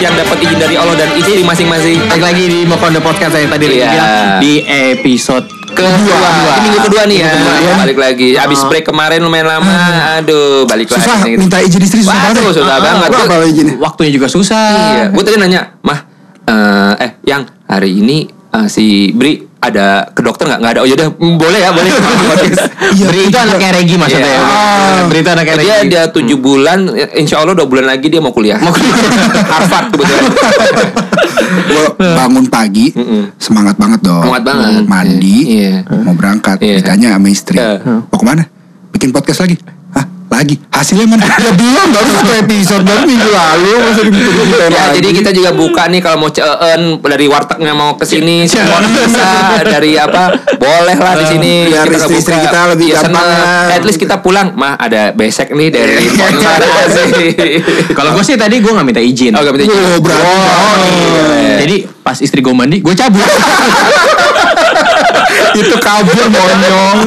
yang dapat izin dari Allah dan istri masing-masing. Balik lagi di Mokondo Podcast saya tadi bilang di episode Kedua, ini minggu kedua nih ya. Minggu kedua, ya. Balik lagi. Abis break kemarin lumayan lama. Aduh, balik Susah lagi. minta izin istri susah Waduh, banget. susah Ah, banget. Izinnya? waktunya juga susah. Iya, gue tadi nanya, mah, eh, eh, yang hari ini eh, si Bri ada ke dokter nggak? Nggak ada. Oh yaudah, mm, boleh ya, boleh. Iya, Beri itu anaknya Regi maksudnya. Iya. ya. Beri itu anaknya dia Regi. dia tujuh bulan, insya Allah dua bulan lagi dia mau kuliah. Mau kuliah. Harvard kebetulan. Gua bangun pagi semangat banget dong. Semangat banget. Mandi, Iya. mau berangkat. Iya. Ditanya sama istri, Iya. mau ke mana? Bikin podcast lagi. Lagi? Hasilnya mana? ya belum, baru satu episode baru minggu lalu. Masa dibikin Ya, jadi kita juga buka nih kalau mau ceen dari wartegnya mau ke sini semua bisa dari apa boleh lah di sini Biar Kita istri-istri buka. kita lebih seneng. gampang. At least kita pulang mah ada besek nih dari. Kalau gue sih tadi gue nggak minta izin. Oh, gak minta izin. Oh, berarti. Oh, iya. Jadi pas istri gue mandi, gue cabut. Itu kabur monyong.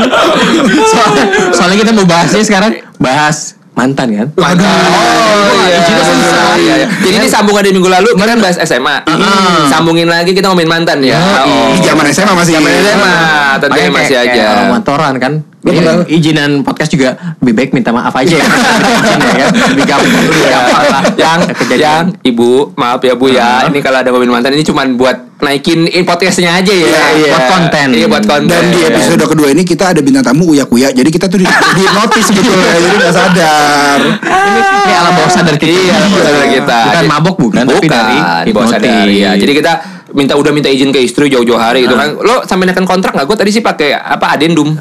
soalnya, soalnya kita mau bahasnya sekarang bahas mantan kan. Waduh. Oh iya. Izinnya susah. Iya, iya. Jadi ini sambungan dari minggu lalu kita kan bahas SMA. Sambungin lagi kita ngomongin mantan ya. Di zaman SMA masih Zaman SMA tentunya masih kayak- aja. kayak orang kantoran kan. Lu Iya, izinan podcast juga lebih baik minta maaf aja ya. Ya. Lebih gampang lebih gampang lah. yang kejadian. yang ibu maaf ya bu ya. Ini kalau ada mobil mantan ini cuman buat naikin in podcastnya aja ya. Iya, buat konten. iya buat konten. Dan di episode kedua ini kita ada bintang tamu Uya Kuya Jadi kita tuh di, di notice sebetulnya Jadi gak sadar. Ini kayak alam bawah sadar kita. iya alam bawah sadar kita. Bukan mabok bukan, tapi dari bawah sadar ya jadi kita minta udah minta izin ke istri jauh-jauh hari gitu kan lo sampai nekan kontrak nggak gue tadi sih pakai apa adendum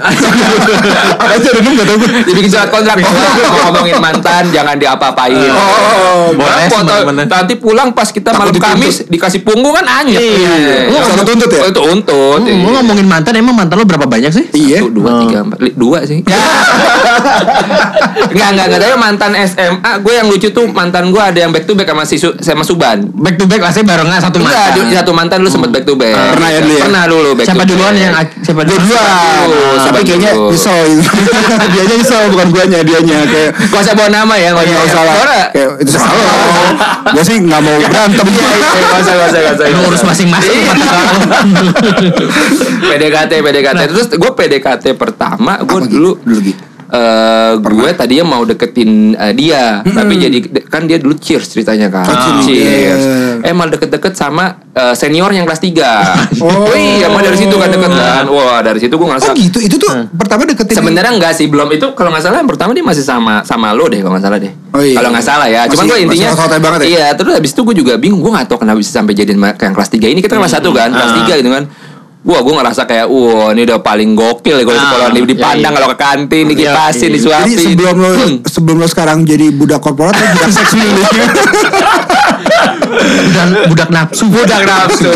Apa aja udah gak tau gue jadi surat kontrak oh, ngomongin mantan jangan diapa-apain Oh, boleh Foto- sebenarnya. nanti pulang pas kita malam. Kamis dikasih punggung kan anyep Iya. Lu sama tuntut ya? Itu untut Hmm, Lu ngomongin mantan emang mantan lu berapa banyak sih? Iya Satu, dua, tiga, empat, dua sih. Enggak, enggak, enggak. Tapi mantan SMA, gue yang lucu tuh mantan gue ada yang back to back sama si sama Suban. Back to back pasti barengan satu mantan. satu mantan lu sempet back to back. Pernah ya dulu ya? Pernah dulu back Siapa to duluan back. yang siapa Gue duluan? duluan dulu, Tapi kayaknya nyesel gitu. Dianya nyesel bukan guanya Dianya kayak Gak usah bawa nama ya, gak Gak usah lah Kayak itu salah Gue sih gak mau berantem Iya, iya, gak usah, gak usah, gak usah. Urus masing-masing. Iya. PDKT, PDKT. Terus gue PDKT pertama, gue Apa, Gi? dulu Dulu, Eh gue tadinya mau deketin eh, dia, tapi jadi kan dia dulu cheers ceritanya kan. Oh, cheers. Eh malah deket-deket sama eh, senior yang kelas 3 Oh. iya, malah dari situ kan deket kan. Wah, dari situ gue ngerasa Oh gitu Itu tuh pertama deketin Sebenarnya enggak sih, belum itu kalau nggak salah yang pertama dia masih sama sama lo deh kalau nggak salah deh. Oh, iya. Kalau nggak salah ya. Cuman gue intinya banget ya? Iya, terus habis itu gue juga bingung, gue nggak tahu kenapa bisa sampai jadian sama yang kelas 3 ini kita kan kelas 1 kan, kelas 3 gitu kan. Wah, gue ngerasa kayak, wah ini udah paling gokil ya kalau Ah, sekolah iya, dipandang iya. kalau ke kantin, Iya, dikipasin, iya. disuapin. Jadi sebelum lo Hmm. sebelum lo sekarang jadi budak korporat lo budak seks dulu. budak budak nafsu. budak nafsu,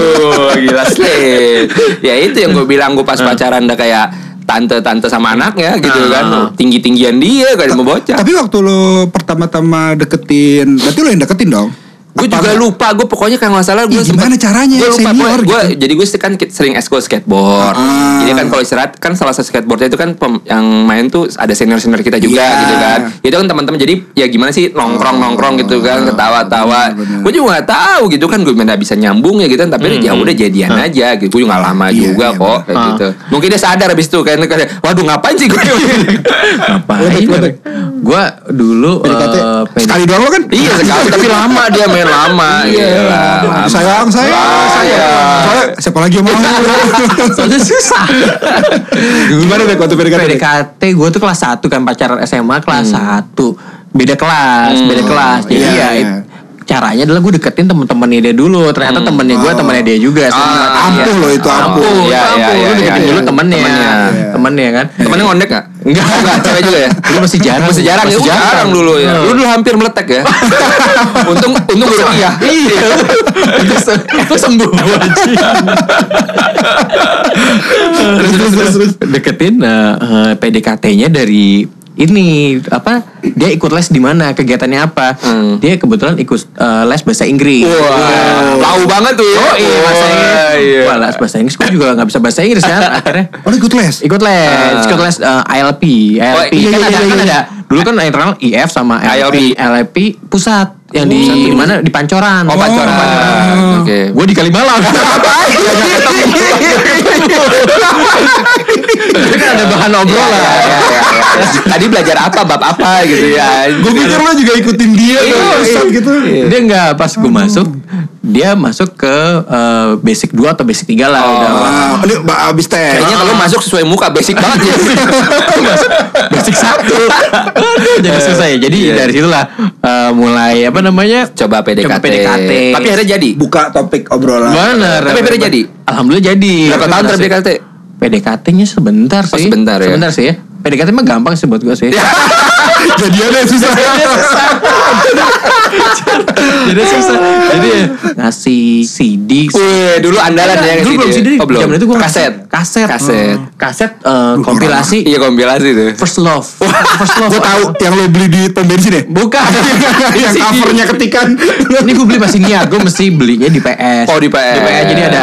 gila sih. Ya itu yang gue bilang gue pas pacaran udah kayak tante-tante sama anaknya gitu Ah. kan. Tinggi-tinggian dia kan mau bocah. Tapi waktu lo pertama-tama deketin, berarti lo yang deketin dong? Gue juga lupa, gue pokoknya kayak nggak salah gue gimana caranya, Gue lupa, senior gue gitu? jadi gue kan sering eskul skateboard. Ah. Jadi kan kalau istirahat kan salah satu skateboardnya itu kan pem- yang main tuh ada senior senior kita juga Iya. gitu kan. Itu kan teman-teman jadi ya gimana sih nongkrong nongkrong gitu kan ketawa-tawa. Gue juga nggak tahu gitu kan gue mana bisa nyambung ya gitu kan. Tapi ya udah jadian aja gitu. Gue juga nggak lama Iya, juga iya, kok kayak gitu. Mungkin dia sadar abis itu kan kayak waduh ngapain sih gue. Ngapain? Gua dulu PDKT PD sekali doang lo kan? iya sekali tapi lama dia main lama. Iya. lama. Sayang, sayang, sayang. Soalnya siapa lagi yang mau? Soalnya susah. Gimana deh waktu PDKT? PDKT gue tuh kelas 1 kan pacaran SMA kelas 1 Beda kelas, beda kelas. Jadi Iya, ya iya. Caranya adalah gue deketin temen-temennya dia dulu. Ternyata temennya gue temennya dia juga. Ah, ampuh Iya. loh itu, ampuh. Ampuh, Iya, itu iya, ampuh. iya, Lu deketin iya, dulu iya. temennya. Temennya. Temennya kan. Temennya ngondek gak? Enggak. Enggak, cewek juga ya? Dulu masih jarang. Masih jarang ya? Masih Uh, jarang dulu ya. Hmm. Lu dulu hampir meletek ya. untung untung baru iya. Iya. itu, se- itu sembuh terus, terus, terus. Deketin eh, eh, PDKT-nya dari ini apa dia ikut les di mana kegiatannya apa Hmm. dia kebetulan ikut eh, les bahasa Inggris Wah, tahu banget tuh ya. oh iya bahasa Inggris Wah, iya. Wah, les bahasa Inggris gue juga nggak bisa bahasa Inggris kan akhirnya Oh, ikut les? ikut les ikut les eh, ILP ILP Oh, iya, kan iya, ada iya, kan iya. ada Dulu kan internal IF sama LP, IOP. LP pusat yang di mana di Pancoran. Oh, Pancoran. Oke. Gue di Kalimalang. Jadi kan ada bahan obrolan. Ya, ya, ya. Tadi belajar apa, bab apa gitu ya. Gue pikir lo juga ikutin dia Iya, tuh, iya. gitu. Dia enggak pas gue masuk, dia masuk ke eh, basic 2 atau basic 3 lah udah. Ah, ini ba- abis tes. Kayaknya kalau masuk sesuai muka basic banget ya. basic satu Aduh, jadi susah ya jadi Iya. dari situlah eh, mulai apa namanya Coba PDKT. Coba PDKT. Tapi akhirnya jadi. Buka topik obrolan. bener Tapi akhirnya jadi? alhamdulillah jadi Berapa tahun PDKT? PDKT-nya sebentar Oh, sih sebentar ya? sebentar sih ya PDKT mah gampang sih buat gue sih. Jadiannya susah. jadi susah. Jadi ya, ngasih CD Wih, dulu andalan ya dulu belum CD Oh, belum. Zaman itu gue kaset. kaset. Kaset. kaset eh, kompilasi. Iya kompilasi tuh. First Love. First Love. Gue tahu yang lo beli di pom bensin ya? bukan. Yang covernya ketikan. ini gue beli masih niat gue mesti belinya di PS Oh, di PS. di PS jadi ada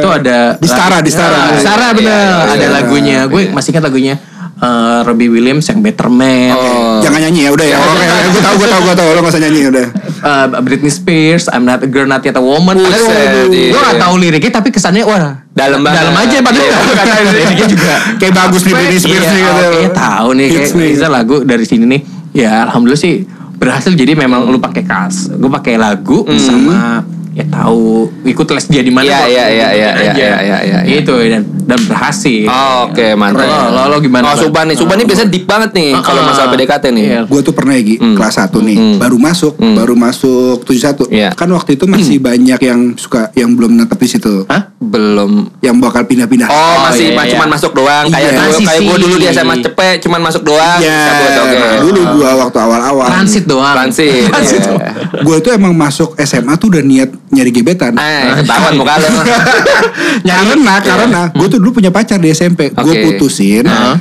tuh ada Di Stara, di Stara. di Stara bener. Iya, iya, ada iya. lagunya. Gue masih ingat lagunya eh, Robbie Williams yang Better Man Oh. Jangan nyanyi ya udah ya. Oke, gue tahu, gue tahu, gue tahu. Lo gak usah nyanyi udah. eh, Britney Spears I'm not a girl not yet a woman Buset, iya. gue gak tahu liriknya tapi kesannya wah Dalam banget. dalam aja padahal Iya. kata liriknya juga Kayak bagus nih Britney Spears iya, nih. gitu. kayaknya tahu nih kayak bisa lagu dari sini nih ya alhamdulillah sih berhasil jadi memang lu pakai kas gue pakai lagu sama ya tahu ikut les dia di mana. Iya, kok. iya, iya, iya, Aja. iya, iya, iya, iya. itu dan dan berhasil Oh, Oke, mantap. Lo- lo- lo gimana, Oh? Suban nih. Suban nih biasanya deep banget nih Ah, kalau ah. masalah PDKT nih. Iya. Gue tuh pernah ya Gi, kelas 1 nih, baru masuk, baru masuk 71. Iya. Kan waktu itu masih banyak yang suka yang belum netep di situ. Hah? Belum. Yang bakal pindah-pindah. Oh, Oh, masih iya, ma- iya. cuman masuk doang kayak Iya. gue kayak gue dulu di SMA cepet cuman masuk doang. Iya. Nah, dulu gua waktu awal-awal. transit doang Transit. Iya. Gue tuh emang masuk SMA tuh udah niat nyari gebetan. Eh, ketahuan muka lo. karena karena gue tuh dulu punya pacar di SMP. Gue Oke. putusin. Heeh.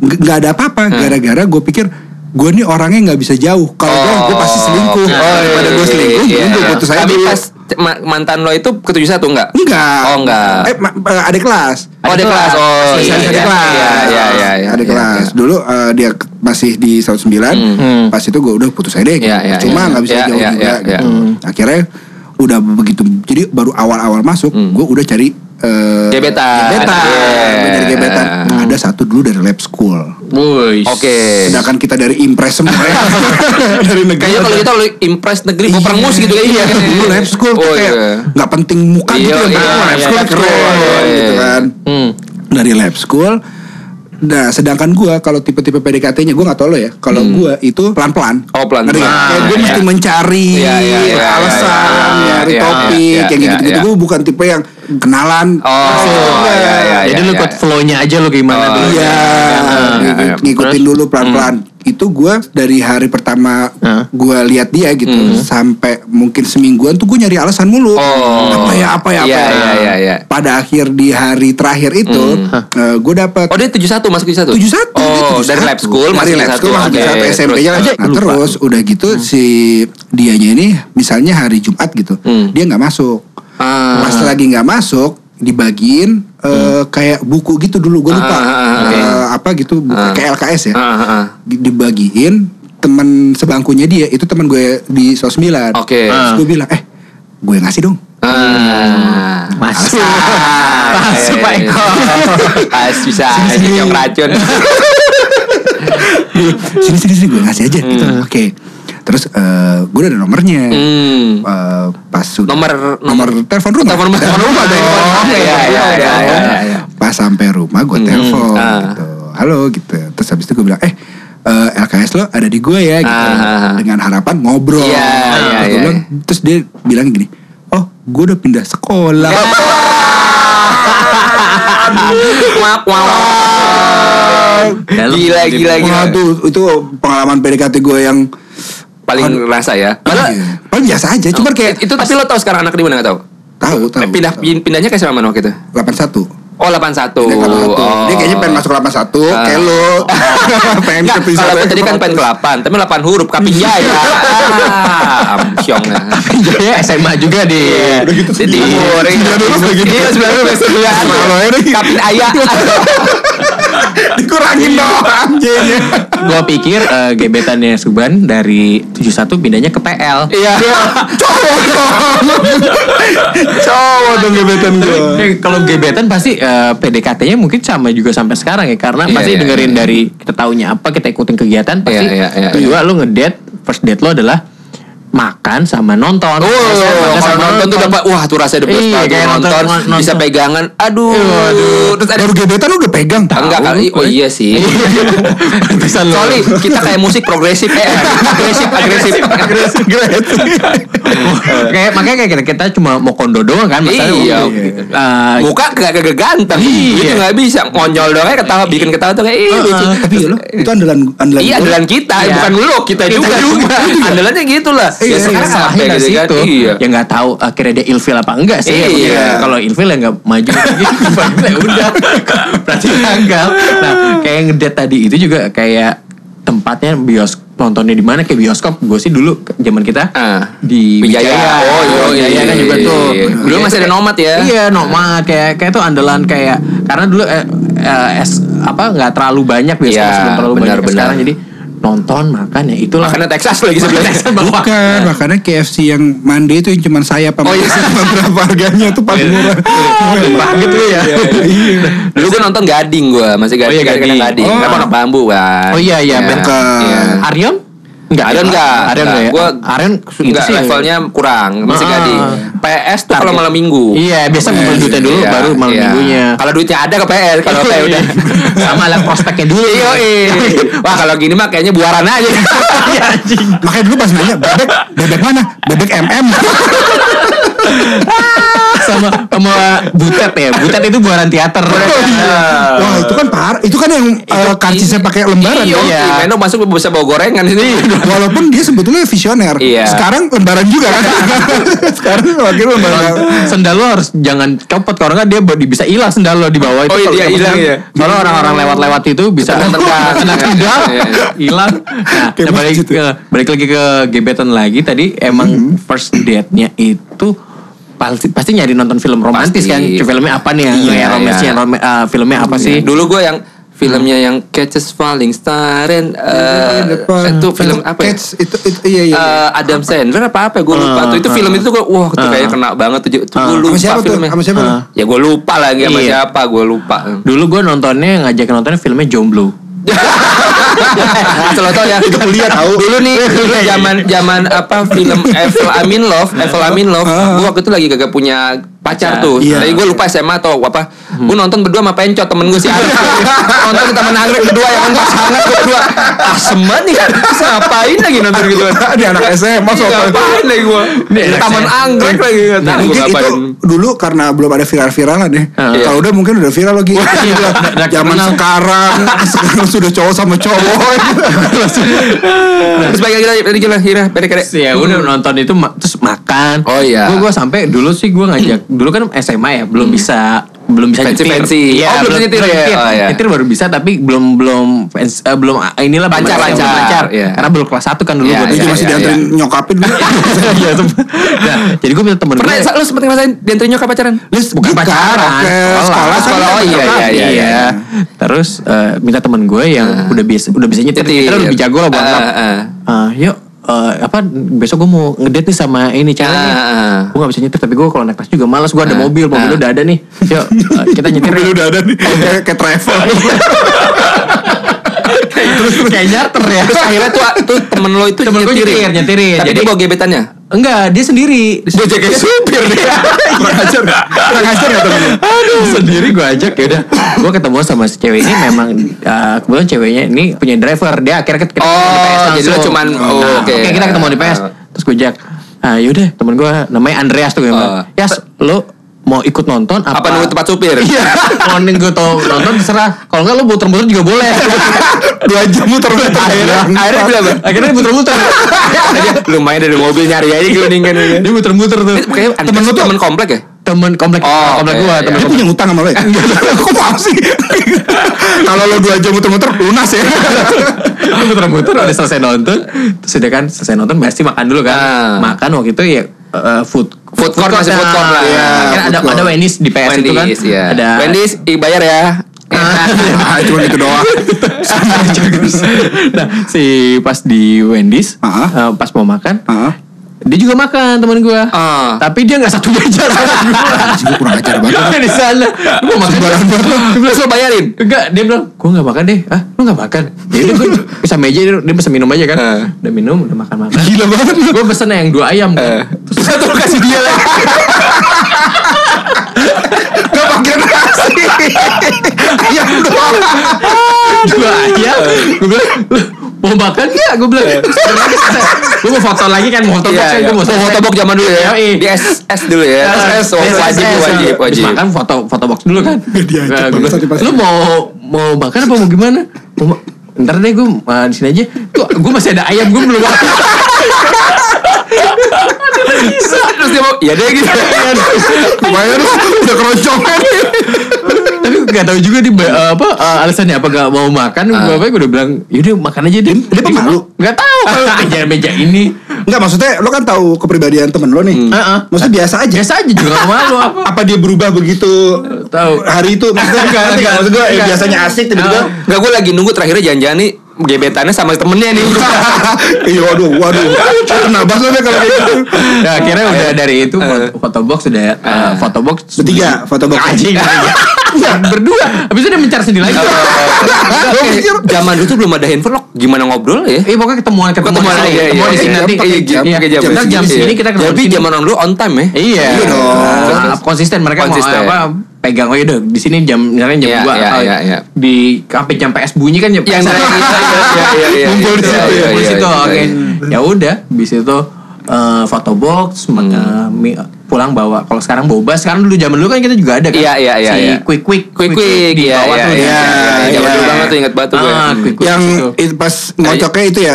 Nggak nggak ada apa-apa. Gara-gara gue pikir gue nih orangnya nggak bisa jauh. Kalau gue gue pasti selingkuh. Oh, Daripada gue iya, selingkuh, iya, gue iya. putus aja Tapi pas ma- mantan lo itu ke 71 enggak? Enggak. Oh, enggak. Eh, ada kelas. Oh, ada kelas. Oh, iya. ada iya, kelas. Iya, iya, iya, iya. Ada iya, kelas. iya. Dulu eh, dia masih di 109. Hmm. Pas itu gue udah putus aja deh. gitu. Iya, iya, Cuma iya. nggak bisa Iya, jauh iya, juga. iya, gitu. iya. Akhirnya udah begitu. Jadi baru awal-awal masuk, gue udah cari eh, Gebetan. Gebetan. Iya. Gua nyari gebetan. Ada satu dulu dari lab school. Oke. Sedangkan kita dari impress semua ya. dari negeri. Kayaknya kalau kita impress negeri mau perengus gitu Iya, kayaknya. dulu lab school Oh, kayak iya. nggak penting muka Iya, gitu iya, penting lab iya, school keren iya, gitu iya. kan. Hmm. Dari lab school Nah, sedangkan gua kalau tipe-tipe PDKT-nya gua nggak tahu lo ya. Kalau gua itu pelan-pelan. Hmm. Oh, pelan-pelan. Kayak gua Iya. mesti mencari alasan, nyari topik, kayak iya, gitu-gitu. Gua bukan tipe yang kenalan. Oh, iya, iya, iya. Jadi lu ikut flow-nya aja lu gimana Oh, dulu. Iya, iya, iya. ngikutin dulu pelan-pelan. Itu gua dari hari pertama Hah? gua lihat dia gitu sampai mungkin semingguan tuh gua nyari alasan mulu. Oh. Apa ya, apa ya, apa Iya, ya. iya, iya, iya. Pada akhir di hari terakhir itu eh, gua dapat Oh, dia 71 masuk 71. 71 dia Oh, 71. dari lab school dari masuk lab 71. school masuk Oke, 71 SMP-nya terus. nah, terus udah gitu si dianya ini misalnya hari Jumat gitu Hmm. dia nggak masuk Ah. pas lagi nggak masuk dibagiin eh, kayak buku gitu dulu gue lupa Ah, ah, ah, oke. Eh, apa gitu buku Ah. kayak LKS ya Ah, ah, ah. Di- dibagiin teman sebangkunya dia itu teman gue di sos 9 Oke. terus gue bilang eh gue ngasih dong Ah. Masuk. Ah, Masuk, Pak Eko. Ah, bisa aja yang racun. sini sini sini gue ngasih aja gitu oke terus eh, gue udah ada nomornya Hmm. Eh, pas sudah Nomor- nomor telepon rumah Telepon rumah. telepon rumah dong Iya, iya, iya, iya, iya, iya. pas sampai rumah gue telepon ah. gitu halo gitu terus habis itu gue bilang eh eh, LKS lo ada di gue ya gitu Ah, ah. dengan harapan ngobrol Iya, Terus iya, gue iya. bilang terus dia bilang gini oh gue udah pindah sekolah wak. Dalam. Gila, gila, gila. Waduh, itu pengalaman PDKT gue yang Paling rasa ya. Padahal Iya. Paling biasa aja, cuma kayak itu tapi lo tahu sekarang anak di mana nggak tahu? tahu tahu. Pindah tahu. pindahnya kayak sama mana waktu itu? 81. Oh 81. Dia, ke 81. Oh. dia kayaknya pengen masuk 81 Ah. kayak lu pengen Enggak, ke episode kalau tadi kan pengen ke 8 Tapi 8 huruf Kapin Jaya ah, Amsyong Jaya SMA juga di Udah gitu udah gitu. Iya 9 huruf Sembilan huruf. Kapin Ayah dikurangin doang J-nya gua pikir eh, gebetannya Suban dari 71 pindahnya ke PL. Iya. Cowok Cowok dong gebetan gue. Eh, kalau gebetan pasti eh, PDKT-nya mungkin sama juga sampai sekarang ya karena Iya, pasti iya, dengerin iya. dari kita taunya apa kita ikutin kegiatan pasti Iya, iya, iya, kedua lu ngedate first date lo adalah makan sama nonton. Oh, Makan kalau sama nonton tuh dapat wah tuh rasanya the best Iya, kayak nonton, nonton- nonton. bisa pegangan. Aduh, Aduh. Terus ada Baru gebetan lu udah pegang. enggak kali. Oh iya sih. Bisa lo. Soalnya kita kayak musik progresif eh agresif agresif. Agresif kayak makanya kayak kita, kita cuma mau kondo doang kan masalahnya Iya. Eh, Muka gak gak ganteng. Iya. Itu gak bisa ngonyol doang kayak ketawa bikin ketawa tuh kayak ih lucu. Tapi ya lu itu andalan andalan Iya andalan kita, Iya. bukan lu kita Kita juga. juga. Andalannya gitu lah. Iya, Ya sekarang iya, sampai dari gitu kan. situ Iya. ya nggak tahu akhirnya dia ilfil apa enggak sih Iya. Ya, kalau ilfil ya nggak maju ya udah berarti gagal nah kayak ngedate tadi itu juga kayak tempatnya bios nontonnya di mana kayak bioskop gue sih dulu zaman kita Ah. di Wijaya. Wijaya Oh, iya, Wijaya iya, kan iya, juga iya, tuh iya. Dulu Wijaya masih ada nomad ya? iya nomad kayak kayak tuh andalan kayak karena dulu eh, eh, es apa nggak terlalu banyak bioskop Iya, sebelum terlalu benar, banyak benar. sekarang jadi nonton makan ya itulah Makanya Texas lagi sebenarnya. Bukan, makanya KFC yang mandi itu yang cuma saya apa Oh, iya. sama berapa harganya tuh paling murah. banget tuh ya Dulu gue nonton Gading gue, masih Gading. Oh, iya, Gading. Gading. Gading. Oh. Kan Pondok Bambu kan. Oh iya iya Iya. Bukan. Iya. Arion? Enggak. Arion enggak. Arion enggak ya? Gue Arion enggak itu sih- levelnya kurang, masih Ah. Gading. PS tuh kalau malam minggu. Iya, biasa ngumpul duitnya dulu Iya, baru malam iya. minggunya. Kalau duitnya ada ke PS, kalau PS udah sama lah prospeknya dulu. Iya, iya. Wah, kalau gini mah kayaknya buaran aja. Iya, anjing. Makanya dulu pas nanya bebek, bebek mana? Bebek MM. Sama sama butet ya. Butet itu buaran teater. Wah itu kan parah. Itu kan yang eh, karcisnya pakai lembaran Iya, kan? iya. Meno masuk bisa bawa gorengan sini. Walaupun dia sebetulnya visioner. Iya. Sekarang lembaran juga kan? Sekarang lagi lembaran. Sendal lo harus jangan copot kalau enggak dia bisa hilang sendal lo di bawah itu. Oh, iya, kalau hilang, iya. Soalnya orang-orang lewat-lewat itu bisa kena sendal Iya, iya. hilang. Nah, nah, balik ya. ke balik lagi ke gebetan lagi tadi emang first date-nya itu pasti pasti nyari nonton film romantis Pasti. kan filmnya apa nih yang Iya, yang romansnya iya. rom- eh, filmnya apa sih Dulu gue yang filmnya yang Catches Falling Star and eh, itu film apa ya? Cats, itu, itu, iya iya. Eh, Adam Sandler apa apa gue lupa tuh itu film itu gue wah itu kayak kena banget tuh tuh gue lupa siapa tuh? filmnya Sama siapa? Ah. ya gue lupa lagi sama Iya. siapa gue lupa dulu gue nontonnya ngajak nontonnya filmnya Jomblo asal lo tau ya. Itu kuliah tahu. dulu nih dulu zaman zaman apa film Evel Amin Love Evel Amin Love. Gue waktu itu lagi gak punya pacar tuh. Iya. Tapi gue lupa SMA atau apa. Gue nonton berdua sama Pencot temen gue sih Nonton di Taman Anggrek berdua Yang pas hangat gue berdua. Asem banget nih Terus ngapain lagi nonton gitu? Di anak SMA soalnya. Ngapain lagi gue Di Taman Anggrek lagi Nah, mungkin itu dulu karena belum ada viral-viralan ya. Iya. Kalau udah mungkin udah viral lagi. Iya, Zaman sekarang, sekarang sudah cowok sama cowok. Terus balik lagi tadi gila Hira Pere-pere ya udah nonton itu terus makan. Oh, iya. gue gue sampai dulu sih gue ngajak dulu kan SMA ya belum bisa belum bisa Fancy, nyetir fancy. Iya, Oh, belum nyetir ya? Oh, iya. nyetir baru bisa tapi belum belum fans- eh, belum ah, inilah belum Lancar, lancar. lancar. Iya. karena belum kelas 1 kan dulu Iya, gue iya, masih iya, dianterin nyokapin dulu. Iya, sempet. Nah, jadi gue minta temen Pernah gue lu sempet ngerasain Dianterin nyokap pacaran? Lis, bukan pacaran Oke, sekolah, sekolah. Oh, iya, iya, iya, iya. terus eh, minta temen gue yang udah bisa udah bisa nyetir Nyetir. nyetir lebih jago lah buat ah. Ah, yuk eh, apa besok gue mau ngedate nih sama ini cewek nih. Ah, ah. Gue gak bisa nyetir tapi gue kalau naik tas juga malas gue ada Ah, mobil mobil ah. udah ada nih. Yuk eh, kita nyetir. Mobil udah ada nih. Kayak kayak travel. terus kayak nyarter ya. Terus akhirnya tuh, tuh temen lo itu Temen gue nyetir, nyetirin. Tapi Jadi- dia bawa gebetannya Enggak, dia sendiri. Dia jaga supir dia Kurang ajar gak? Kurang ajar gak temen Aduh, sendiri gue ajak ya udah. Gue ketemu sama si cewek ini memang eh, kebetulan ceweknya ini punya driver. Dia akhirnya kita ketemu Oh, di PS jadi lu langsung. cuman- oh, Nah, oke. Oke, kita ketemu di PS. Ah. Terus gue ajak. Ah, yaudah temen gue namanya Andreas tuh gue bilang, Oh. Yas, lo mau ikut nonton apa? Apa nunggu tempat supir? Iya. Nih gue tau nonton terserah. Kalau enggak lo muter-muter juga boleh. Dua jam muter-muter Akhirnya Akhirnya bilang? Akhirnya muter-muter. Lumayan dari mobil nyari aja gelandingan dia muter-muter tuh. Kayak temen lu tuh temen komplek ya? Temen komplek, Oh, komplek gue, iya. temen komplek. punya utang sama lo ya? Kok paham sih? Kalau lo dua jam muter-muter lunas ya? Muter-muter udah selesai nonton terus udah kan selesai nonton pasti makan dulu kan Ah. makan waktu itu ya eh, food Food court masih food court lah. ya. Iya, kan ada ada Wendy's di PS itu kan Wendy's ya ada Wendy's i bayar ya Ah, cuma gitu doang. nah si pas di Wendy's Ah. eh, pas mau makan Ah. Dia juga makan teman gua Ah. tapi dia nggak satu sama Anjing, gua kurang ajar banget. di sana gua makan Terus lo bayarin. Enggak, dia bilang, gue gak makan deh. Ah, lu gak makan? Jadi gue bisa meja, dia, dia pesen minum aja kan. Eh. Udah minum, udah makan-makan. Gila banget lu. Gue pesen yang dua ayam kan. Terus satu lo kasih dia lagi. dua ayam. Gue bilang, "Lu mau makan gak? Gue bilang, gue mau foto lagi kan, mau foto Iya, box kan. iya. Gue mau foto box zaman dulu ya. Di SS dulu ya. SS oh, wajib yes, wajib wajib. Habis makan foto foto box dulu kan. Lu mau mau makan apa mau gimana? Ntar deh gue uh, di sini aja. Tuh, gue masih ada ayam gue belum makan. Terus dia mau, ya deh gitu. Lumayan lu udah keroncongan. Gak tahu juga di apa uh, alasannya apa gak mau makan. Ah. Bapaknya gue udah bilang, yaudah makan aja deh. dia pemalu? Gak tahu kalau meja-meja ini. Enggak maksudnya lo kan tahu kepribadian temen lo nih. Heeh. Maksudnya biasa aja. Biasa aja juga gak malu apa. Apa dia berubah begitu Tahu. hari itu? Maksudnya Enggak, ngerti enggak, Maksud gue eh, enggak. biasanya asik tiba-tiba. Enggak gue lagi nunggu terakhirnya jangan-jangan nih gebetannya sama temennya nih. Iya waduh waduh. Kena banget kalau kayak gitu. Nah, akhirnya udah dari itu Eh. foto, box udah uh, foto box Bertiga, foto box. anjing bertiga. berdua habis itu dia mencar sendiri lagi Gua mikir Zaman dulu tuh belum ada handphone lo gimana ngobrol ya? Eh pokoknya ketemuan ketemuan Ketemuan di sini, aja, ketemuan iya, di sini iya. nanti jam, Iya, jam jam iya. kita ketemu Tapi sini. zaman dulu on time ya. Iya. Iya dong. Konsisten mereka Konsisten. mau apa pegang oh yaudah di sini jam misalnya jam Iya, 2 iya, atau iya, iya. di sampai jam PS bunyi kan jam Yang PS dari- iya, iya, ngumpul di situ ngumpul di situ oke ya udah bis itu eh, foto box Hmm. eh, pulang bawa kalau sekarang boba sekarang dulu zaman dulu kan kita juga ada kan Iya, iya, iya, si iya. quick quick Quick quick, di iya, bawah iya, tuh iya, di- iya, iya, Zaman dulu iya. banget tuh ingat banget tuh gue. Ah, quick quick yang itu. itu pas ngocoknya itu ya.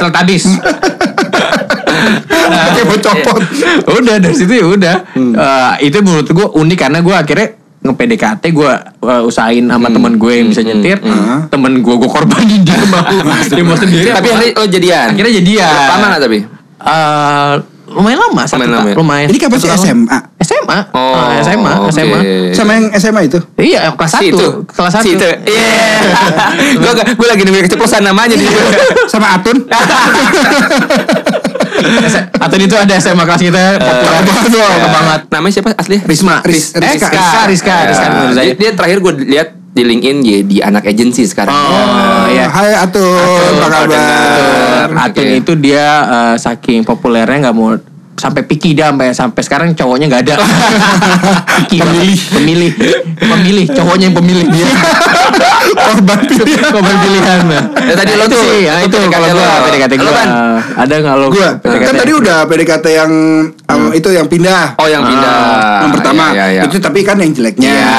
Kayak mau copot. udah dari situ ya udah Hmm. Eh, itu menurut gue unik karena gue akhirnya nge-PDKT gue uh, usahain sama Hmm. temen gue yang bisa nyetir. Temen gue gue korbanin dia mau dia mau sendiri. Tapi akhirnya lo jadian. akhirnya jadian. Lama gak tapi? Eh, lumayan lama satu Lumayan lama ya? lumayan Ini kapan sih. SMA? SMA Oh, Ah, SMA oke. SMA Sama yang SMA itu. iya kelas Si satu itu. kelas satu Si itu. Iya. Gue gue lagi nunggu keceplosan namanya di Sama Atun. Atau itu ada SMA kelas kita populer banget dong. Populer banget Namanya siapa asli? Risma Ris- eh, Rizka. Rizka Rizka. Dia, dia terakhir gue lihat di LinkedIn dia di anak agency sekarang. Oh, iya. Hai Atun, apa kabar? Atun itu dia eh, saking populernya nggak mau sampai picky dah sampai sampai sekarang cowoknya nggak ada. picky pemilih, pemilih, pemilih, cowoknya yang pemilih dia. Korban pilihan. Korban pilihan. Nah. Ya, tadi lo tuh, sih, ya, itu PDKT lo. PDKT Lo, gua. Pan? Ada nggak lo? Gua PDKT? kan tadi udah PDKT yang um, itu yang pindah. Oh yang pindah. yang pertama Iya, iya, iya. itu tapi kan yang jeleknya Iya.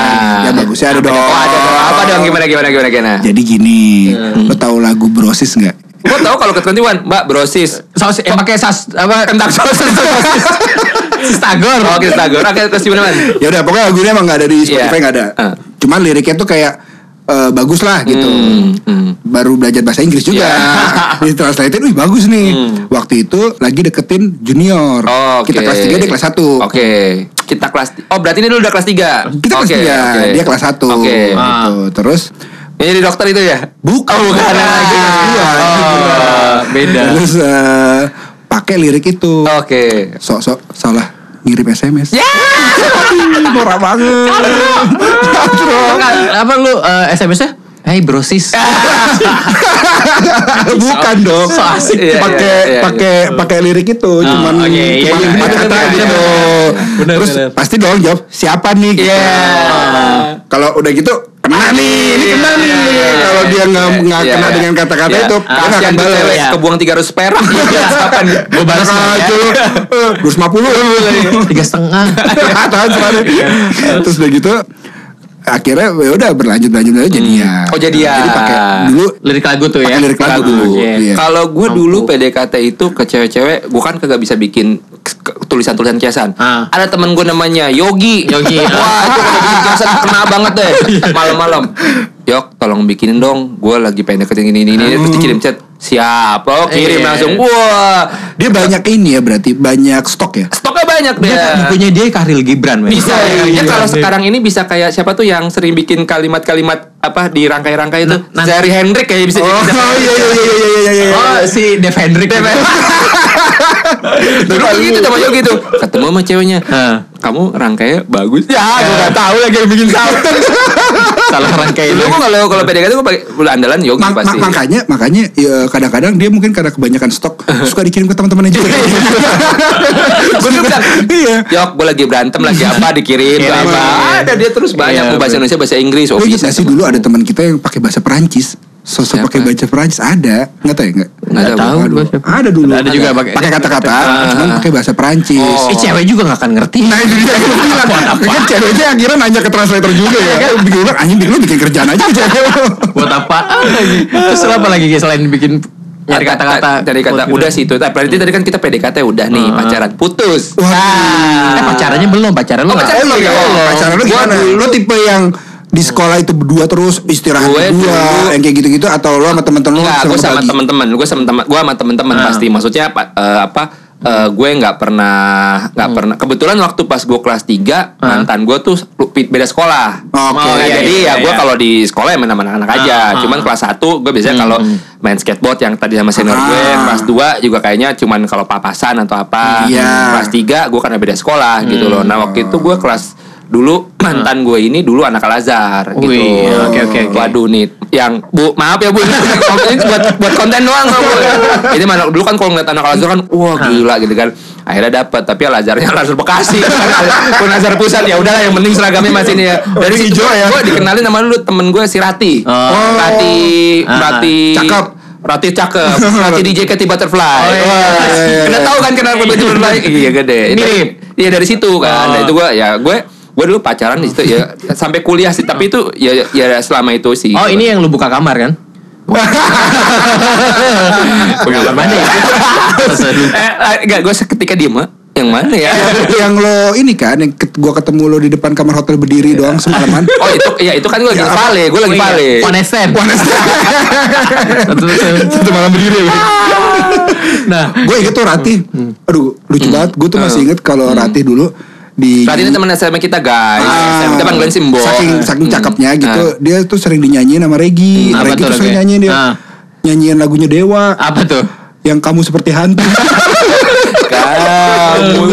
yang bagusnya ada dong Oh ada dong. Apa dong gimana gimana gimana gimana? jadi gini lo tahu lagu brosis nggak Gue tau kalau ke 21 Mbak brosis. saus eh pakai saus apa? Kentang sosis. Stagor. Oh kita tagor. Oke terus gimana man? ya udah pokoknya lagunya emang nggak ada di Spotify Iya. nggak ada Ah. cuman liriknya tuh kayak eh, bagus lah gitu Hmm, hmm. baru belajar bahasa Inggris juga Iya. di translated wih bagus nih waktu itu lagi deketin junior Oh, oke. kita kelas 3 dia kelas 1 Oke. Kita kelas Oh berarti ini lu udah kelas 3 kita kelas 3 dia kelas 1 Oke gitu. terus Ini jadi dokter itu ya? bukan. Oh bukan. Lagi Iya. Oh, beda. terus eh, pakai lirik itu. Oke. Sok-sok salah ngirim SMS Ya! Norak banget. Apa lu eh, SMS-nya? Hai brosis. bukan dong. So asik. Iya, pakai iya, iya, pakai pakai lirik itu. Cuman oke, iya, cuman iya, bener, kata gitu. Bener. Terus bener. pasti dong jawab siapa nih? Gitu. Iya. Kalau udah gitu kena nih ini kena nih kalau dia nggak nggak Iya. kena dengan kata-kata Iya. itu dia nggak Kasihan akan balas Iya. kebuang 300 perak Kapan Gue balas Nah, ya. itu dua lima puluh Tiga setengah. terus udah gitu akhirnya ya udah berlanjut berlanjut berlanjut jadi ya Oh, jadian. jadi pakai dulu Lirik lagu tuh ya. Lirik lagu dulu. Oke. Iya. Kalau gue dulu PDKT itu ke cewek-cewek Gue kan kagak bisa bikin tulisan-tulisan kiasan Ah. Ada temen gue namanya Yogi Yogi, ah. Wah itu kalau bikin kiasan kena banget deh Malam-malam Yok tolong bikinin dong gue lagi pengen deketin ini ini, ini. terus dikirim chat siapa oh kirim Iya. langsung wah Dia banyak ini ya berarti banyak stok ya. stoknya banyak deh Dia bukunya dia Kahril Gibran men. bisa Iya, ya iya, kalau iya. sekarang ini bisa kayak siapa tuh yang sering bikin kalimat-kalimat apa di rangkai-rangkai itu Nah, dari Hendrik kayak bisa Oh bisa- iya iya iya iya iya iya. Oh si Dev Hendrik. Dulu gitu sama Yo gitu. Ketemu sama ceweknya. Heeh. Kamu rangkainya bagus. Ya, gue gak tahu lagi yang bikin salah. Salah rangkai gue kalau kalau PDKT gue pakai andalan Yogi Ma- ma- pasti. makanya makanya ya, kadang-kadang dia mungkin karena kebanyakan stok suka dikirim ke teman-temannya juga. gue bilang, Iya. Yok, gue lagi berantem lagi apa dikirim Iya, apa. iya. Ada dia terus banyak Iya, bahasa. Indonesia bahasa Inggris. Oh, bisa gak sih dulu ada teman kita yang pakai bahasa Perancis? Sosok pakai bahasa Perancis ada, nggak tahu ya nggak? Nggak tahu. Ada dulu. Ada juga pakai- pakai kata-kata, cuman pakai bahasa Perancis. Oh. Eh cewek juga gak akan ngerti. Nah itu dia gue bilang Kan ceweknya akhirnya nanya ke translator juga ya Kan bikin bilang anjing bikin lu bikin kerjaan aja cewek lu Buat apa lagi? Terus apa lagi selain bikin nyari kata-kata? dari kata udah sih itu. Tapi berarti tadi kan kita PDKT udah nih pacaran putus. Eh pacarannya belum, pacaran lu Oh, nggak- pacaran belum ya? Pacaran lu gimana? Lu tipe yang di sekolah itu berdua terus istirahat Gue berdua dulu- yang kayak gitu-gitu atau lu sama temen-temen Enggak, gue sama teman-teman, gue sama teman, gue sama teman-teman Ah. pasti. Maksudnya apa? eh, apa? eh, gue nggak pernah, nggak Hmm. pernah. Kebetulan waktu pas gue kelas 3 mantan gue tuh beda sekolah. Oke. Nah, Oh, iya, jadi iya, ya gue iya. kalau di sekolah ya main sama anak-anak aja. Ah, ah. Cuman kelas 1 gue biasanya kalau main skateboard yang tadi sama senior gue. Ah. Kelas 2 juga kayaknya cuman kalau papasan atau apa. Iya. Kelas 3 gue karena beda sekolah gitu Hmm. loh. Nah waktu itu gue kelas dulu mantan gue ini dulu anak Al Azhar gitu. Oke, oke, oke. Waduh nih, yang bu maaf ya bu, ini buat buat konten doang kok, bu. Ini mana dulu kan kalau ngeliat anak Al Azhar kan, wah gila gitu kan. Akhirnya dapat, tapi Al Azharnya Al Azhar Bekasi, bukan Al Azhar pusat ya. Udahlah yang penting seragamnya masih ini ya. Dari situ hijau ya. gue dikenalin sama dulu temen gue si Rati, Oh. Rati, Ah, Rati, cakep. Rati cakep, Rati DJ Katy Butterfly. Oh, iya, iya, iya, Kena iya. tahu kan kenapa Butterfly? Iya gede. Mirip. Iya dari situ kan. Oh. Nah, itu gue ya gue gue dulu pacaran di situ ya. Sampai kuliah sih tapi itu ya ya selama itu sih. Oh ini yang lu buka kamar kan? Pengalaman mana ya? eh, eh, enggak gue seketika diem ah. yang mana ya? Yang lo ini kan yang ket- gua ketemu lo di depan kamar hotel berdiri doang semalaman. Oh itu ya itu kan gue lagi vale gue lagi vale. One FM. satu malam berdiri. Ya. Nah, gue inget tuh Rati aduh lucu banget. Gue tuh masih inget kalau Rati dulu di ini teman SMA kita guys Ah, kita panggilan Simbo Saking saking Hmm. cakepnya gitu, Ah. dia tuh sering dinyanyiin sama Regi. Hmm, Regi tuh, tuh sering nyanyiin dia. Ah. Nyanyiin lagunya Dewa apa tuh? yang kamu seperti hantu. kamu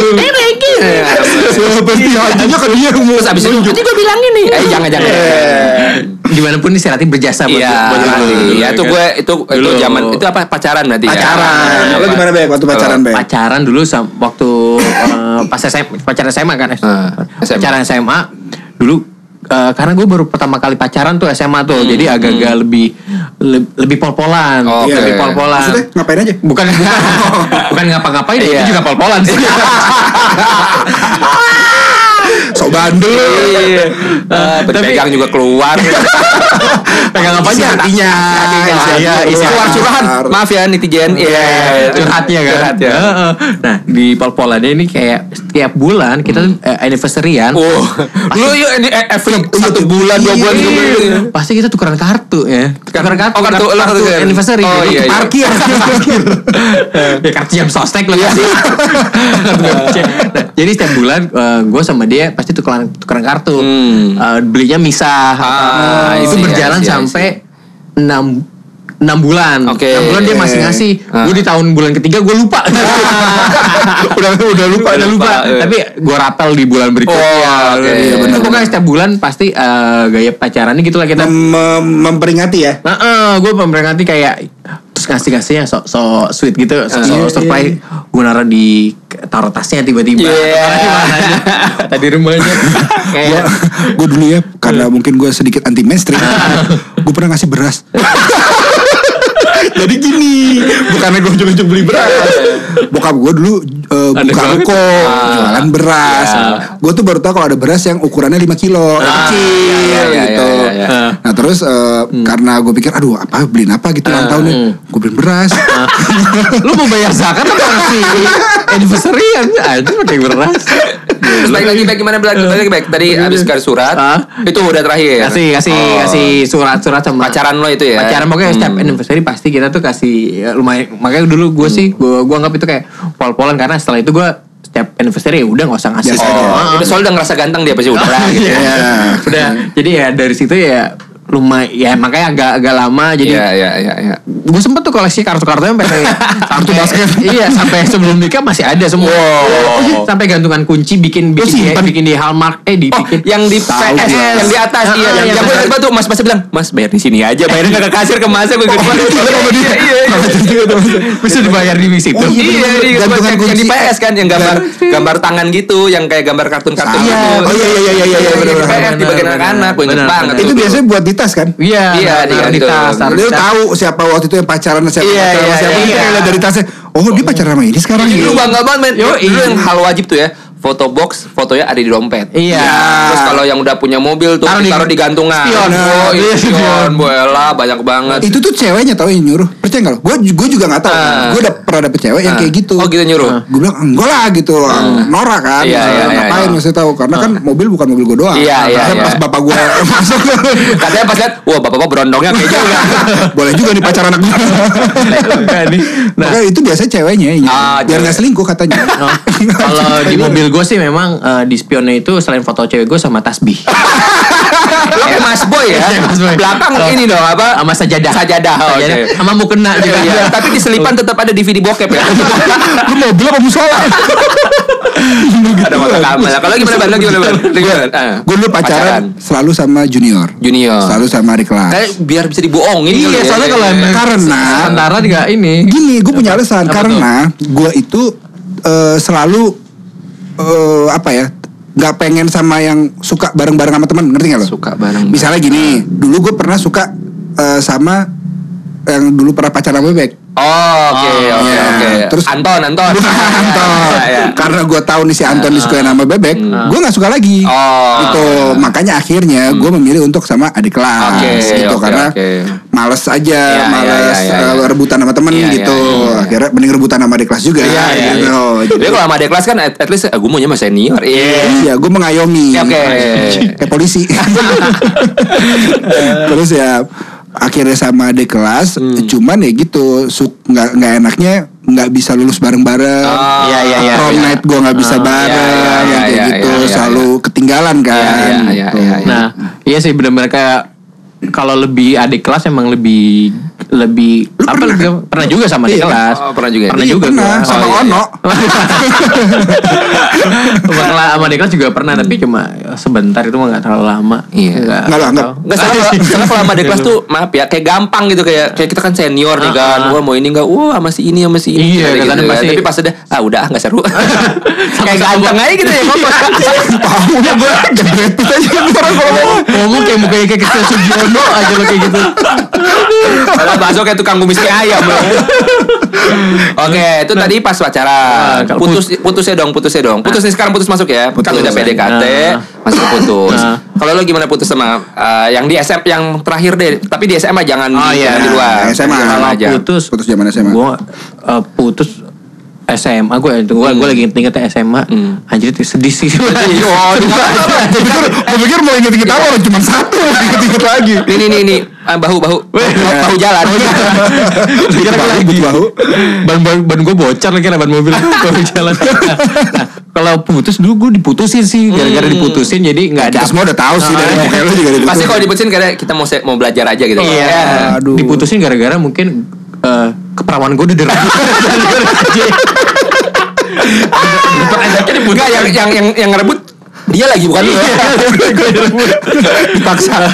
Seperti hantunya kan dia mau terus abis itu tadi gue bilang ini eh jangan jangan. Gimana pun nih si Rati berjasa buat Iya, iya itu gue itu itu zaman itu apa pacaran berarti ya? pacaran. Lo gimana Bek waktu pacaran Bek? pacaran dulu waktu eh, pas SMA, pacaran SMA kan Ah, pacaran SMA dulu eh, karena gue baru pertama kali pacaran tuh SMA tuh jadi agak-agak lebih le- lebih pol-polan Hmm. Oke. lebih pol-polan Maksudnya ngapain aja? bukan bukan ngapa-ngapain ya, Iya. itu juga pol-polan sih Sok bandel. Iya. Eh, Pegang juga keluar. pegang apa aja hatinya. iya isi keluar curahan. Maaf ya netizen. Iya. curhatnya kan Curhat ya. Heeh. nah di pol-polannya ini kayak setiap bulan kita tuh eh, anniversary-an Oh, lu yuk ini eh, every satu bulan dua bulan tiga bulan. Iya. Pasti kita tukeran kartu ya. Tukeran kartu. Oh, kartu- anniversary. Oh, iya, iya. Parkir. parkir. ya kartu jam sostek lo kasih. nah, jadi setiap bulan gue sama dia pasti tukeran tukeran kartu. Hmm. Eh, belinya misah. Ah, itu I see, berjalan I see, I see. sampai 6 enam bulan, Oke. enam bulan dia masih ngasih. Ah. Gue di tahun bulan ketiga gue lupa. udah udah lupa. udah lupa. eh. Tapi gue rapel di bulan berikutnya. Oh, oke. Iya, Iya, benar. Pokoknya setiap bulan pasti eh, gaya pacarannya gitu lah kita. Mem- mem- memperingati ya. Nah, gue memperingati kayak terus ngasih ngasihnya so so sweet gitu, so, so Iya, surprise. Gue naruh di taruh tasnya tiba-tiba. Iya. Tadi rumahnya gua dulu ya karena mungkin gue sedikit anti mainstream. gue pernah ngasih beras. Jadi gini, bukannya gue ujung-ujung beli beras. Bokap gue dulu Ada buka ruko, jualan beras. Ya. Gue tuh baru tahu kalau ada beras yang ukurannya 5 kilo, Ah, kecil iya, iya, gitu. iya, iya, iya. Nah terus eh, karena gue pikir, aduh apa beliin apa gitu ulang tahun nih, gue beliin beras. lu mau bayar zakat apa sih anniversary aja pakai beras. Terus balik lagi baik gimana balik balik lagi baik. Tadi habis garis surat. Hah? Itu udah terakhir. kasih kasih Oh. kasih surat-surat sama Pacaran lo itu ya? pacaran pokoknya Hmm. setiap anniversary pasti kita tuh kasih ya, lumayan makanya dulu gue sih gue gue anggap itu kayak pol-polan karena setelah itu gue setiap anniversary ya udah nggak usah ngasih Biasa Oh, udah soalnya udah ngerasa ganteng dia pasti udah lah gitu. ya. Iya. udah jadi ya dari situ ya lumayan ya makanya agak agak lama jadi Iya, iya, iya, iya. gue sempet tuh koleksi kartu-kartunya sampai kartu basket. iya sampai sebelum nikah masih ada semua Wow. sampai gantungan kunci bikin bikin di, bikin di hallmark eh Oh, dibikin yang di PS, yang di atas Ah, iya, yang, yang yang gue ingat tuh Mas pasti bilang, Mas bayar di sini aja, bayarnya nggak ke kasir ke masnya gue gitu. Iya, iya, iya. bisa dibayar di situ Oh, iya. Iya, di Gantungan yang di kunci. PS kan yang gambar gambar tangan gitu, yang kayak gambar kartun-kartun Iya. gitu. Oh, iya, iya, iya, iya, iya, di di bagian anak-anak, gue inget banget. Itu biasanya buat di tas kan? iya Iya, di taruh di gantung. tas taruh di Lu tas. tahu siapa waktu itu yang pacaran sama siapa Iya, pacaran iya, siapa iya. Lihat dari tasnya. Oh dia pacaran sama ini sekarang Dulu ya. bangga banget men. Yo, Dulu iya. yang hal wajib tuh ya. Foto box, fotonya ada di dompet. Iya. Terus kalau yang udah punya mobil tuh Taruh di- taruh di gantungan. spion. Oh, Iya, iya, spion. spion, boela banyak banget. Itu tuh ceweknya tau yang nyuruh. Percaya nggak? Gue gue juga nggak tahu. Ah. Gue udah pernah dapet cewek yang Ah. kayak gitu. Oh, gitu nyuruh. Gue bilang enggak lah gitu. Norak kan. Iya, iya, iya, Ngapain iya. mesti tahu? Karena kan mobil bukan mobil gue doang. Iya, iya, iya. Pas bapak gue masuk. Katanya pas lihat, wah bapak-bapak berondongnya kayak juga. Boleh juga nih pacar anak gue. Nah, Makanya itu biasanya ceweknya yang nyuruh. Ah, Biar nggak selingkuh katanya. Oh, kalau di mobil gue sih memang eh, di spionnya itu selain foto cewek gue sama tasbih. Lo kayak Mas Boy ya. Iya, Mas Boy. Belakang Oh. ini dong apa? Sama sajadah. Sajadah. Oh, Sajadah. oke. Sama mukena juga. Iya, tapi di selipan tetap ada DVD bokep ya. Lu mobil apa musola? ada motor kamal. Kalau gimana Ban? Gimana Ban? Ah. Gue dulu pacaran selalu sama junior. Junior. Selalu sama adik kelas. Kayak biar bisa dibohongin Iya, ya. soalnya kalau emang Karena antara juga ini. gini, gue punya alasan karena gue itu eh, selalu eh, apa ya? nggak pengen sama yang suka bareng-bareng sama teman, ngerti nggak lo? Suka bareng. Misalnya gini, dulu gue pernah suka eh, sama yang dulu pernah pacaran sama bebek. Oh, oke, Oh, oke, iya. oke. Terus- Anton, Anton. Bukan Anton. Iya, iya. Karena gue tahu nih si Anton disukain sama bebek, gue nggak suka lagi. Oh. Gitu. Makanya akhirnya gue memilih untuk sama adik kelas. Oke, gitu karena males aja, males eh, rebutan sama temen gitu. Akhirnya mending rebutan sama adik kelas juga. Iya, iya, gitu. Jadi Jadi, kalau sama adik kelas kan at, at least eh, gue maunya sama senior. Iya. Iya, gue mengayomi. Oke. Kayak polisi. Terus ya akhirnya sama adik kelas, Hmm. cuman ya gitu, nggak nggak enaknya nggak bisa lulus bareng-bareng. Oh, Iya, iya, iya. Prom night gue nggak bisa Oh, bareng, iya, iya, yang iya, kayak iya, gitu, iya, iya, selalu ketinggalan kan. Iya, iya, iya, gitu. iya, iya. Nah, iya sih benar-benar kayak kalau lebih adik kelas emang lebih lebih Lu apa pernah lebih pernah juga sama Iya. kelas. Oh, pernah juga? Pernah Iya, juga pernah gua. sama Oh, iya, Ono. Pernah sama adik kelas juga pernah tapi cuma sebentar itu mah nggak terlalu lama. Iya. Nggak lah, nggak. Enggak salah kalau- kalau sama adik kelas tuh maaf ya kayak gampang gitu kayak kayak kita kan senior nih kan. Ah, ah. Wah mau ini enggak? Wah sama si ini sama si ini. Iya, gitu, kan. Tapi pas udah ah udah ah enggak seru. kayak ganteng aja gitu ya ngomong. Tahu ya gue jebret aja orang ngomong. Ngomong kayak mukanya kayak kecil Sugiono aja lo kayak gitu. Padahal bakso kayak tukang kumis mie ayam. Oke, itu tadi pas pacaran. Nah, Putus putusnya dong, putusnya dong. Putus nih sekarang putus masuk ya. Kan udah PDKT, Nah. masuk putus. Nah. Kalau lo gimana putus sama eh, yang di SM yang terakhir deh, tapi di SMA jangan Oh, di, iya. jangan di luar. SMA. Jangan Kalau aja. putus Putus zaman SMA. Gue putus SMA gue itu gue gue lagi inget SMA Hmm. anjir itu sedih sih Oh, di- Gue pikir, gue pikir mau inget-inget apa orang cuma satu, inget-inget lagi. Nih nih nih nih Ah, bahu bahu bahu jalan. Kira Bahu, lagi bahu. ban ban, ban gue bocor lagi ban mobil baru jalan nah kalau putus dulu gue diputusin sih gara-gara diputusin jadi nggak ada semua udah tahu sih dari muka lu juga diputus. Pasti kalau diputusin karena kita mau mau belajar aja gitu. Iya. Ya. Aduh. Diputusin gara-gara mungkin eh, keperawanan gue udah Enggak yang yang yang yang ngerebut dia lagi bukan lu. Dipaksa.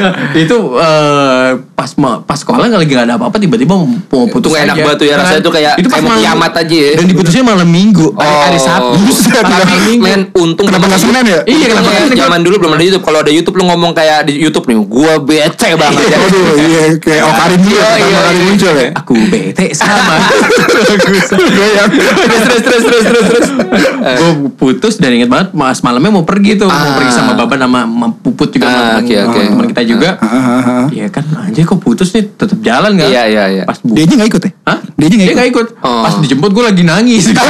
itu eh, pas pas sekolah nggak lagi nggak ada apa-apa tiba-tiba mau, Itu putus enak banget tuh ya, rasanya tuh kayak- Itu pas kayak mau malam- kiamat aja ya. Dan diputusnya malam minggu, hari, hari Sabtu. Tapi minggu. men untung Kenapa nggak Senin ya? Iya, kenapa Senin? zaman dulu belum ada YouTube. Kalau ada YouTube lu ngomong kayak di YouTube nih, gua bete banget ya. Iya kayak Okarin Iya, pertama kali muncul ya. Aku bete sama. terus terus terus terus terus terus. gue putus dan inget banget mas malamnya mau pergi tuh mau Ah. pergi sama Baban sama, Puput juga Ah, sama oke, oke. teman kita juga. Iya kan anjir kok putus nih tetap jalan kan Iya, iya, iya. pas bu Dia aja nggak ikut ya? Hah? Dia aja nggak Dia ikut. nggak ikut. Oh. Pas dijemput gue lagi nangis. Gitu.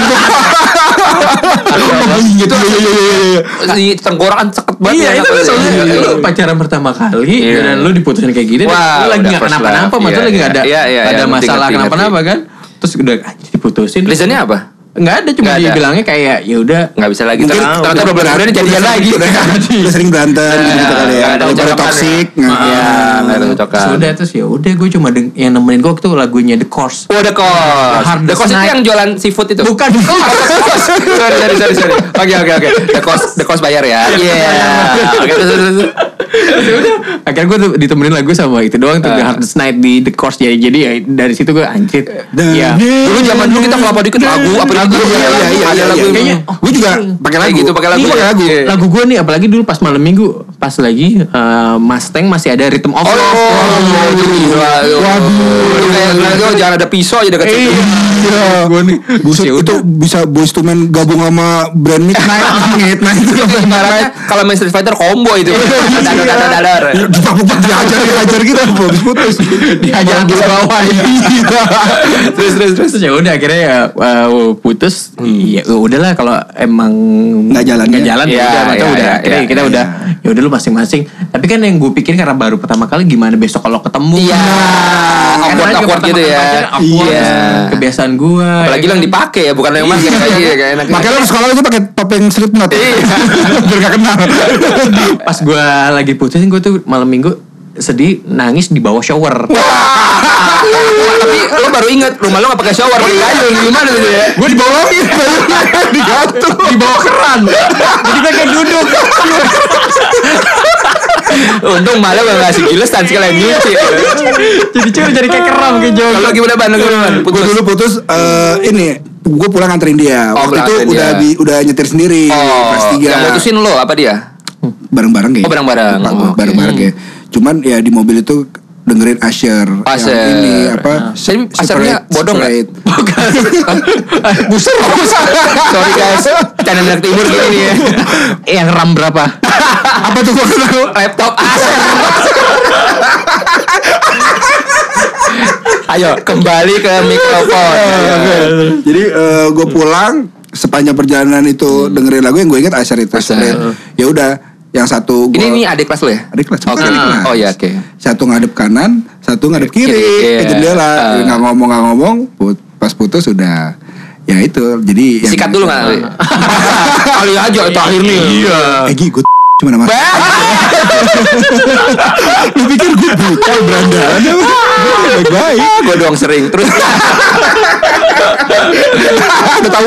Iya, iya, iya, iya. Si tenggorokan ceket banget. Iya ya, itu kan soalnya Iya, iya. lu pacaran pertama kali Iya. dan lu diputusin kayak gini dan Wah, lu lagi udah nggak first kenapa-napa, love. maksudnya Iya, lagi nggak ada iya, iya, nggak ada iya, ngerti, masalah ngerti, kenapa-napa kan. Terus udah anjir, diputusin. Reasonnya apa? Nggak ada cuma Nggak ada. dia bilangnya kayak ya udah Nggak bisa lagi. Mungkin Ternyata ternyata dua bulan kemudian jadian lagi. Udah, udah sering berantem gitu kali ya. Nggak ada Udah pada cocokan toxic. ya. Iya, nggak ada cocokan. Sudah terus ya udah gue cuma deng- yang nemenin gue waktu lagunya The Course. Oh, The Cost. Hard The Cost itu Night. yang jualan seafood itu. Bukan. Oh, The Cost. sorry, sorry, sorry, sorry. Oke, oke, oke. The Cost, The Cost bayar ya. Iya. Oke, terus, terus, terus. Terus ya udah akhirnya gue tuh ditemenin lagu sama itu doang tuh The Ah. Hardest Night di The Course jadi jadi ya dari situ gue anjir. Iya. Dulu zaman dulu kita kelapa dikit lagu apa Lagu, gitu. iya, iya, iya, Ada iya, lagu iya. Kayaknya, Kayaknya Gue juga pakai lagu. gitu, pakai lagu Iya, ya? pakai lagu. Iya. lagu gue nih apalagi dulu pas malam minggu pas lagi eh, Mustang masih ada Rhythm of Oh, Love. itu gila. Waduh. Kayak lagu jangan ada pisau aja dekat situ. Iya. Gue nih ya itu bisa boys to men gabung sama brand midnight midnight itu Ibaratnya kalau main Street Fighter combo itu. Dadar dadar dadar. Dihajar dihajar gitu habis putus dihajar atas bawah ya. Terus terus. Terus ya udah akhirnya ya putus. Ya udahlah kalau emang Nggak jalan nggak ya? jalan ya Iya, udah maka iya, udah iya, akhirnya iya, kita iya. udah ya udah lu masing-masing. Tapi kan yang gue pikir karena baru pertama kali gimana besok kalau ketemu. Iya. Karena Awkward awkward gitu ya. Iya. Kebiasaan gue. Apalagi yang dipakai ya, bukan yang pakai kayak kayak enak. makanya lu sekolah itu pakai topeng Slipknot biar gak kenal Pas gue lagi putusin gue tuh malam minggu sedih nangis di bawah shower. Tapi lu baru inget rumah lu gak pakai shower, pakai gayung gimana gitu ya? gue di bawah digantung di bawah keran. Jadi gue kayak duduk. Untung malah gak ngasih gilesan sekalian nyuci. jadi cuma jadi kayak keram kayak jauh. Kalau gimana ban? Gue Putus. dulu putus eh, ini gue pulang nganterin dia Oh, waktu itu nganterin udah dia. di, udah nyetir sendiri kelas Oh, tiga yang mutusin lo apa dia? bareng-bareng kayak Oh, bareng-bareng. Lupa gua, Oh, bareng-bareng kayak cuman ya di mobil itu dengerin Asher Asher. yang ini apa Jadi Ashernya bodong nggak? Separate. Buser, buser. Sorry guys, channel anak timur gini nih ya. yang ram berapa? apa tuh gua kenal Laptop Acer. Ayo kembali ke mikrofon. jadi gue pulang sepanjang perjalanan itu dengerin lagu yang gue ingat Asher itu Asher. Ya udah yang satu gua, Ini ini adik kelas lo ya? Adik kelas, Oke. adik kelas. Oh iya oke. satu ngadep kanan satu ngadep kiri, Kiri, ke iya. jendela Ah. nggak ngomong nggak ngomong put- pas putus udah ya itu jadi yang- Sikat dulu nggak? Kali aja itu akhirnya. Iya. Eh Gi, gue cuma nama Lu pikir gue buka berandalan Baik-baik Gue doang sering terus. Udah tahu.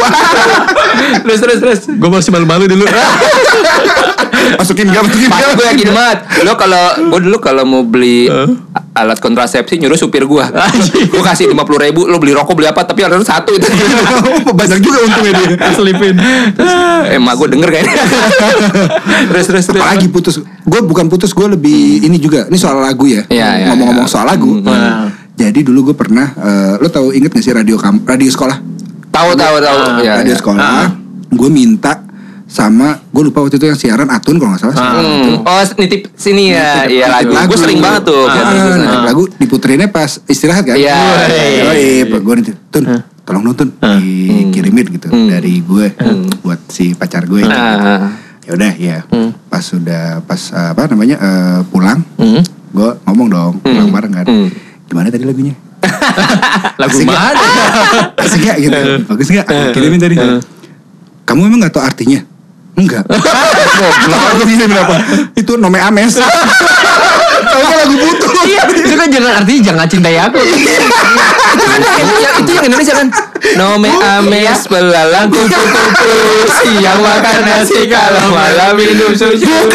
Terus terus terus. Gue masih malu-malu dulu. Masukin gak masukin gak? gue yakin banget. Lo kalau Gue dulu kalau mau beli Alat kontrasepsi Nyuruh supir gue Gue kasih 50 ribu Lo beli rokok beli apa Tapi ada satu itu. Banyak juga untungnya dia. Selipin. Emak gue denger kayaknya. Terus terus terus Apalagi putus. Gue bukan putus Gue lebih Ini juga. Ini soal lagu ya. Iya, iya, Ngomong-ngomong iya. soal lagu. Hmm. Jadi dulu gue pernah eh, Lo tahu inget gak sih radio kam radio sekolah? Tahu tahu tahu ya, Radio ya. sekolah. Gue minta sama gue lupa waktu itu yang siaran Atun kalau nggak salah. Hmm. Oh nitip sini ya. Iya lagu. Gue sering banget tuh Ah, nitip lagu. Diputerinnya pas istirahat kan? Iya, iya, Iya Gue nitip Tun Tolong nonton Dikirimin gitu Dari gue Buat si pacar gue Nah, ya udah ya pas sudah pas eh, apa namanya eh, pulang Hmm. gue ngomong dong pulang bareng kan. Hmm. gimana tadi lagunya? Lagu mana? asik gak gitu? Bagus gak aku kirimin tadi. Kamu emang gak tahu artinya? Enggak goblok. Itu nome ames tahu lagu butuh. Iya, itu kan jangan artinya jangan cintai aku. itu kan yang, itu yang Indonesia kan Nome ames belalang kupu kupu Siang makan nasi kalau malam minum susu